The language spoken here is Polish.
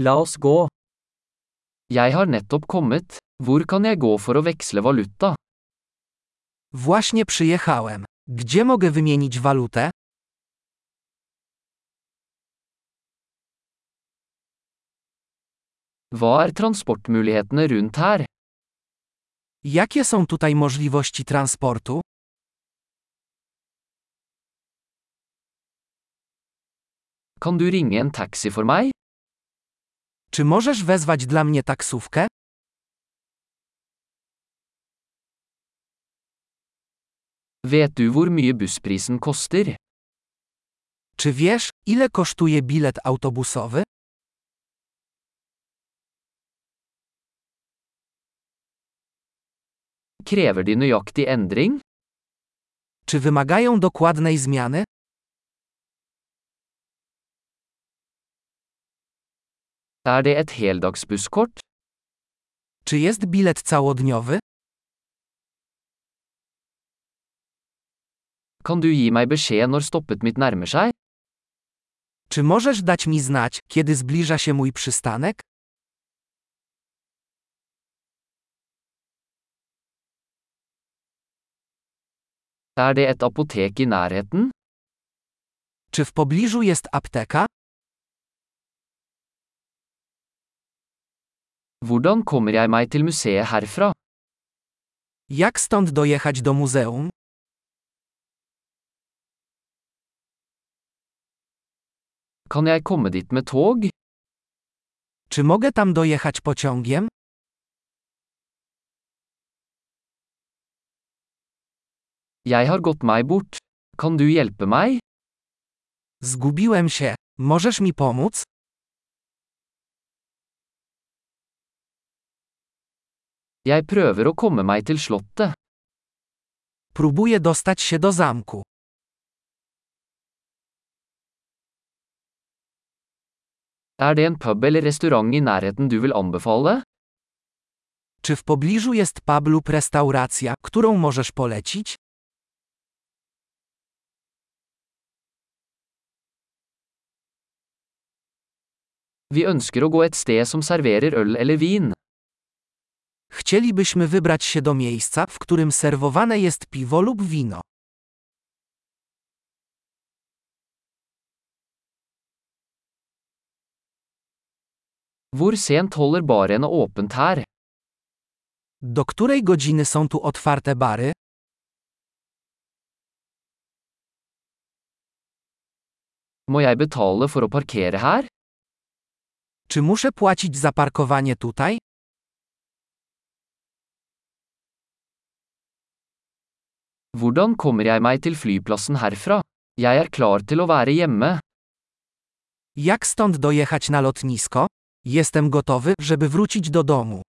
La oss gå. Jeg har nettopp kommet. Hvor kan jeg gå for å veksle valuta? Właśnie przyjechałem. Gdzie mogę wymienić walutę? Hva er transportmulighetene rundt her? Jakie są tutaj możliwości transportu? Kan du ringe en taxi for meg? Czy możesz wezwać dla mnie taksówkę? Vet du hvor mye bussprisen koster? Czy wiesz, ile kosztuje bilet autobusowy? Krever de nøyaktig endring? Czy wymagają dokładnej zmiany? Er det et heldagsbusskort? Czy jest bilet całodniowy? Kan du gi meg beskjed når stoppet mitt nærmer seg? Czy możesz dać mi znać, kiedy zbliża się mój przystanek? Er det et apotek i nærheten? Czy w pobliżu jest apteka? Hvordan kommer jeg meg til museet herfra? Jak stąd dojechać do muzeum? Kan jeg komme dit med tog? Czy mogę tam dojechać pociągiem? Jeg har gått meg bort. Kan du hjelpe meg? Zgubiłem się. Możesz mi pomóc? Jeg prøver å komme meg til slottet. Próbuję dostać się do zamku. Er det en pub eller restaurant i nærheten du vil anbefale? Czy w pobliżu jest pub lub restauracja, którą możesz polecić? Vi ønsker å gå et sted som serverer øl eller vin. Chcielibyśmy wybrać się do miejsca, w którym serwowane jest piwo lub wino. Hvor sent holder barene åpent her? Do której godziny są tu otwarte bary? Må jeg betale for å parkere her? Czy muszę płacić za parkowanie tutaj? Hvordan kommer jeg meg til flyplassen herfra? Jeg er klar til å være hjemme. Jak stąd dojechać na lotnisko? Jestem gotowy, żeby wrócić do domu.